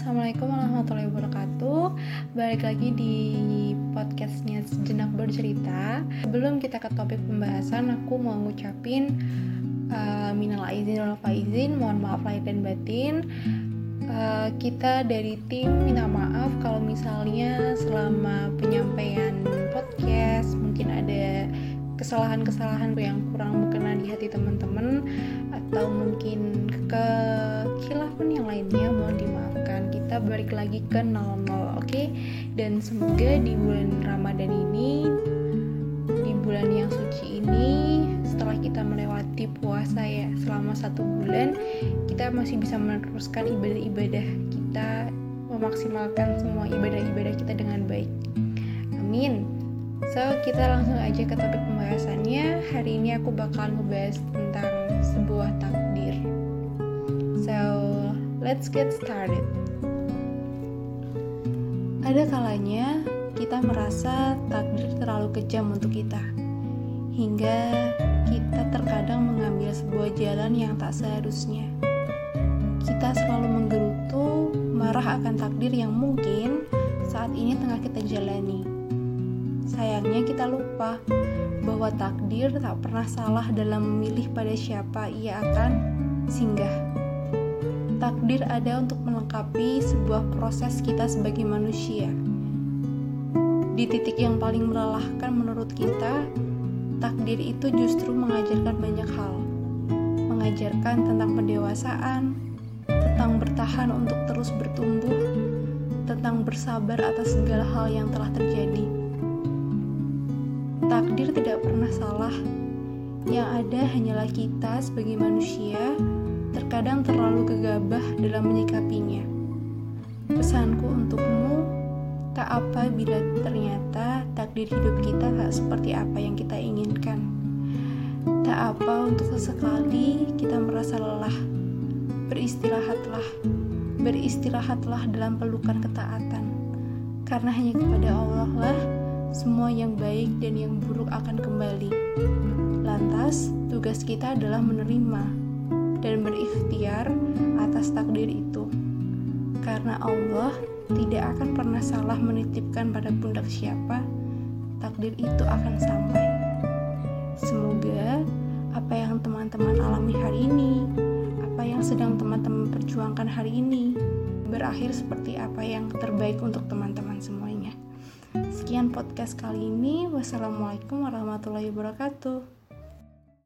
Assalamualaikum warahmatullahi wabarakatuh. Balik lagi di podcastnya Sejenak Bercerita. Sebelum kita ke topik pembahasan Aku mau ngucapin uh, Minal aizin wal faizin Mohon maaf lahir dan batin. Uh, Kita dari tim minta maaf Kalau misalnya selama penyampaian podcast Mungkin ada kesalahan-kesalahan yang kurang berkenan di hati teman-teman atau balik lagi ke 00 oke okay? dan semoga di bulan Ramadan ini di bulan yang suci ini setelah kita melewati puasa ya selama satu bulan kita masih bisa meneruskan ibadah-ibadah kita memaksimalkan semua ibadah-ibadah kita dengan baik amin So, kita langsung aja ke topik pembahasannya. Hari ini aku bakal ngebahas tentang sebuah takdir. So, let's get started. Ada kalanya kita merasa takdir terlalu kejam untuk kita. Hingga kita terkadang mengambil sebuah jalan yang tak seharusnya. Kita selalu menggerutu, marah akan takdir yang mungkin saat ini tengah kita jalani Sayangnya kita lupa bahwa takdir tak pernah salah dalam memilih pada siapa ia akan singgah. Takdir ada untuk melengkapi sebuah proses kita sebagai manusia. Di titik yang paling melelahkan menurut kita, takdir itu justru mengajarkan banyak hal. Mengajarkan tentang pendewasaan, tentang bertahan untuk terus bertumbuh, tentang bersabar atas segala hal yang telah terjadi Takdir tidak pernah salah. Yang ada hanyalah kita sebagai manusia terkadang terlalu gegabah dalam menyikapinya. Pesanku untukmu, tak apa bila ternyata takdir hidup kita tak seperti apa yang kita inginkan. Tak apa untuk sesekali kita merasa lelah. Beristirahatlah, beristirahatlah dalam pelukan ketaatan. Karena hanya kepada Allah lah semua yang baik dan yang buruk akan kembali. Lantas, tugas kita adalah menerima dan berikhtiar atas takdir itu. Karena Allah tidak akan pernah salah menitipkan pada pundak siapa, takdir itu akan sampai. Semoga apa yang teman-teman alami hari ini, apa yang sedang teman-teman perjuangkan hari ini, berakhir seperti apa yang terbaik untuk teman-teman semuanya. Sekian podcast kali ini. Wassalamualaikum warahmatullahi wabarakatuh.